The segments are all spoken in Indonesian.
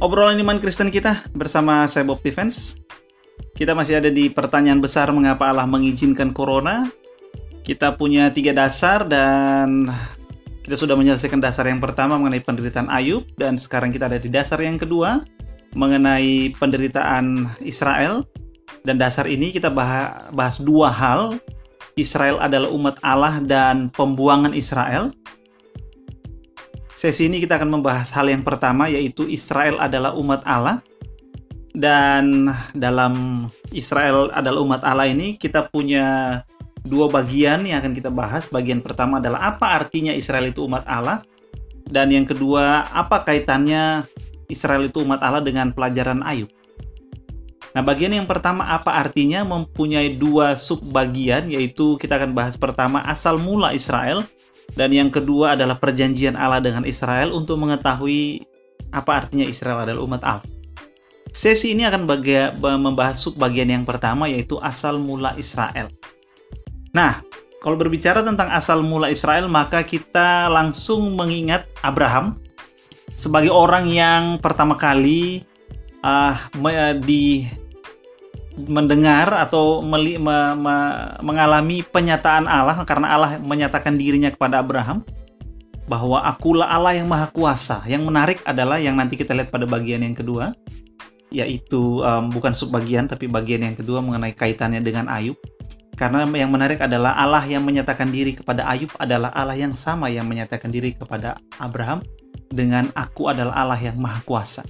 obrolan iman Kristen kita bersama saya Bob Defense. Kita masih ada di pertanyaan besar mengapa Allah mengizinkan corona. Kita punya tiga dasar dan kita sudah menyelesaikan dasar yang pertama mengenai penderitaan Ayub dan sekarang kita ada di dasar yang kedua mengenai penderitaan Israel dan dasar ini kita bahas, dua hal Israel adalah umat Allah dan pembuangan Israel Sesi ini kita akan membahas hal yang pertama yaitu Israel adalah umat Allah. Dan dalam Israel adalah umat Allah ini kita punya dua bagian yang akan kita bahas. Bagian pertama adalah apa artinya Israel itu umat Allah. Dan yang kedua, apa kaitannya Israel itu umat Allah dengan pelajaran Ayub. Nah, bagian yang pertama apa artinya mempunyai dua sub bagian yaitu kita akan bahas pertama asal mula Israel dan yang kedua adalah perjanjian Allah dengan Israel untuk mengetahui apa artinya Israel adalah umat Allah. Sesi ini akan bagia, membahas sub bagian yang pertama yaitu asal mula Israel. Nah, kalau berbicara tentang asal mula Israel maka kita langsung mengingat Abraham sebagai orang yang pertama kali uh, di mendengar atau me, me, mengalami penyataan Allah karena Allah menyatakan dirinya kepada Abraham bahwa akulah Allah yang maha kuasa. Yang menarik adalah yang nanti kita lihat pada bagian yang kedua yaitu um, bukan subbagian tapi bagian yang kedua mengenai kaitannya dengan Ayub. Karena yang menarik adalah Allah yang menyatakan diri kepada Ayub adalah Allah yang sama yang menyatakan diri kepada Abraham dengan aku adalah Allah yang maha kuasa.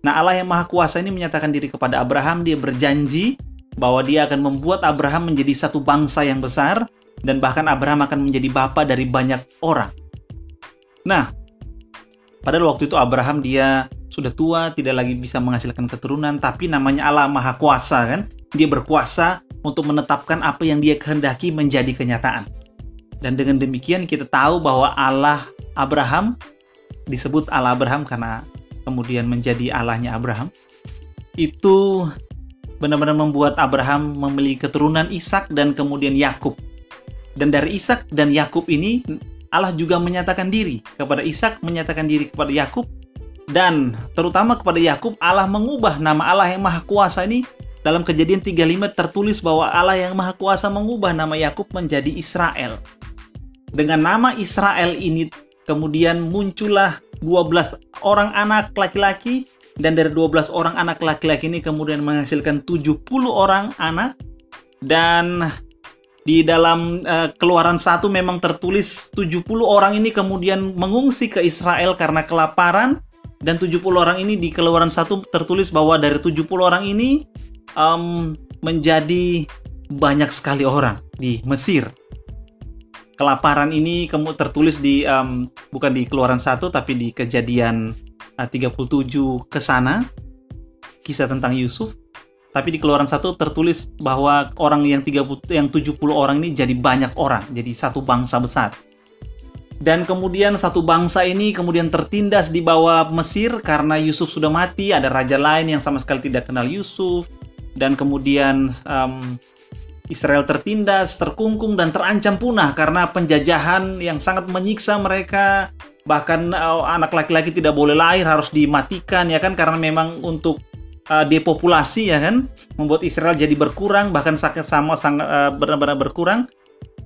Nah, Allah yang Maha Kuasa ini menyatakan diri kepada Abraham, dia berjanji bahwa dia akan membuat Abraham menjadi satu bangsa yang besar dan bahkan Abraham akan menjadi bapa dari banyak orang. Nah, pada waktu itu Abraham dia sudah tua, tidak lagi bisa menghasilkan keturunan, tapi namanya Allah Maha Kuasa kan? Dia berkuasa untuk menetapkan apa yang dia kehendaki menjadi kenyataan. Dan dengan demikian kita tahu bahwa Allah Abraham disebut Allah Abraham karena kemudian menjadi Allahnya Abraham, itu benar-benar membuat Abraham memiliki keturunan Ishak dan kemudian Yakub. Dan dari Ishak dan Yakub ini Allah juga menyatakan diri kepada Ishak, menyatakan diri kepada Yakub dan terutama kepada Yakub Allah mengubah nama Allah yang Maha Kuasa ini dalam kejadian 35 tertulis bahwa Allah yang Maha Kuasa mengubah nama Yakub menjadi Israel. Dengan nama Israel ini kemudian muncullah 12 orang anak laki-laki dan dari 12 orang anak laki-laki ini kemudian menghasilkan 70 orang anak. Dan di dalam uh, keluaran satu memang tertulis 70 orang ini kemudian mengungsi ke Israel karena kelaparan. Dan 70 orang ini di keluaran satu tertulis bahwa dari 70 orang ini um, menjadi banyak sekali orang di Mesir kelaparan ini kamu tertulis di um, bukan di keluaran satu tapi di kejadian uh, 37 ke sana kisah tentang Yusuf. Tapi di keluaran satu tertulis bahwa orang yang 30 yang 70 orang ini jadi banyak orang jadi satu bangsa besar. Dan kemudian satu bangsa ini kemudian tertindas di bawah Mesir karena Yusuf sudah mati ada raja lain yang sama sekali tidak kenal Yusuf. Dan kemudian um, Israel tertindas, terkungkung, dan terancam punah karena penjajahan yang sangat menyiksa mereka. Bahkan uh, anak laki-laki tidak boleh lahir, harus dimatikan ya kan karena memang untuk uh, depopulasi ya kan, membuat Israel jadi berkurang bahkan sama sangat uh, benar-benar berkurang.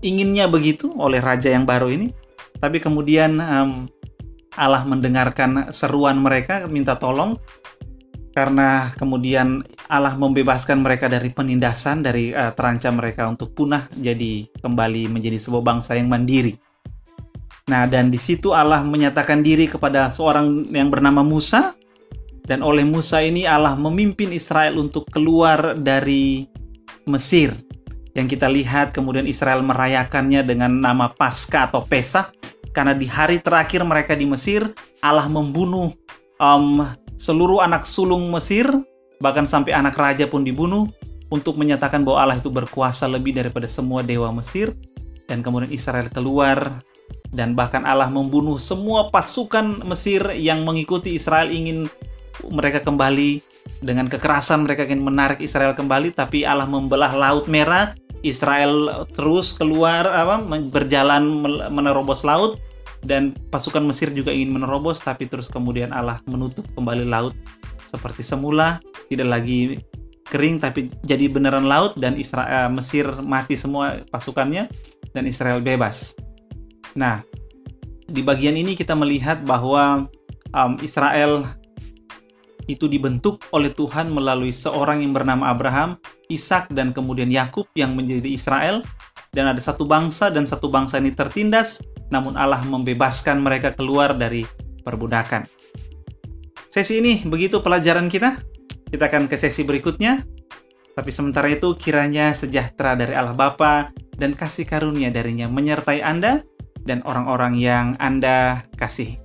Inginnya begitu oleh raja yang baru ini, tapi kemudian um, Allah mendengarkan seruan mereka minta tolong karena kemudian Allah membebaskan mereka dari penindasan, dari uh, terancam mereka untuk punah, jadi kembali menjadi sebuah bangsa yang mandiri. Nah, dan di situ Allah menyatakan diri kepada seorang yang bernama Musa, dan oleh Musa ini Allah memimpin Israel untuk keluar dari Mesir. Yang kita lihat kemudian Israel merayakannya dengan nama Paskah atau Pesach, karena di hari terakhir mereka di Mesir, Allah membunuh um, seluruh anak sulung Mesir, bahkan sampai anak raja pun dibunuh untuk menyatakan bahwa Allah itu berkuasa lebih daripada semua dewa Mesir. Dan kemudian Israel keluar dan bahkan Allah membunuh semua pasukan Mesir yang mengikuti Israel ingin mereka kembali. Dengan kekerasan mereka ingin menarik Israel kembali tapi Allah membelah laut merah. Israel terus keluar apa berjalan menerobos laut dan pasukan Mesir juga ingin menerobos tapi terus kemudian Allah menutup kembali laut seperti semula tidak lagi kering tapi jadi beneran laut dan Israel Mesir mati semua pasukannya dan Israel bebas. Nah, di bagian ini kita melihat bahwa um, Israel itu dibentuk oleh Tuhan melalui seorang yang bernama Abraham, Ishak dan kemudian Yakub yang menjadi Israel dan ada satu bangsa dan satu bangsa ini tertindas namun Allah membebaskan mereka keluar dari perbudakan. Sesi ini begitu pelajaran kita. Kita akan ke sesi berikutnya. Tapi sementara itu kiranya sejahtera dari Allah Bapa dan kasih karunia darinya menyertai Anda dan orang-orang yang Anda kasih.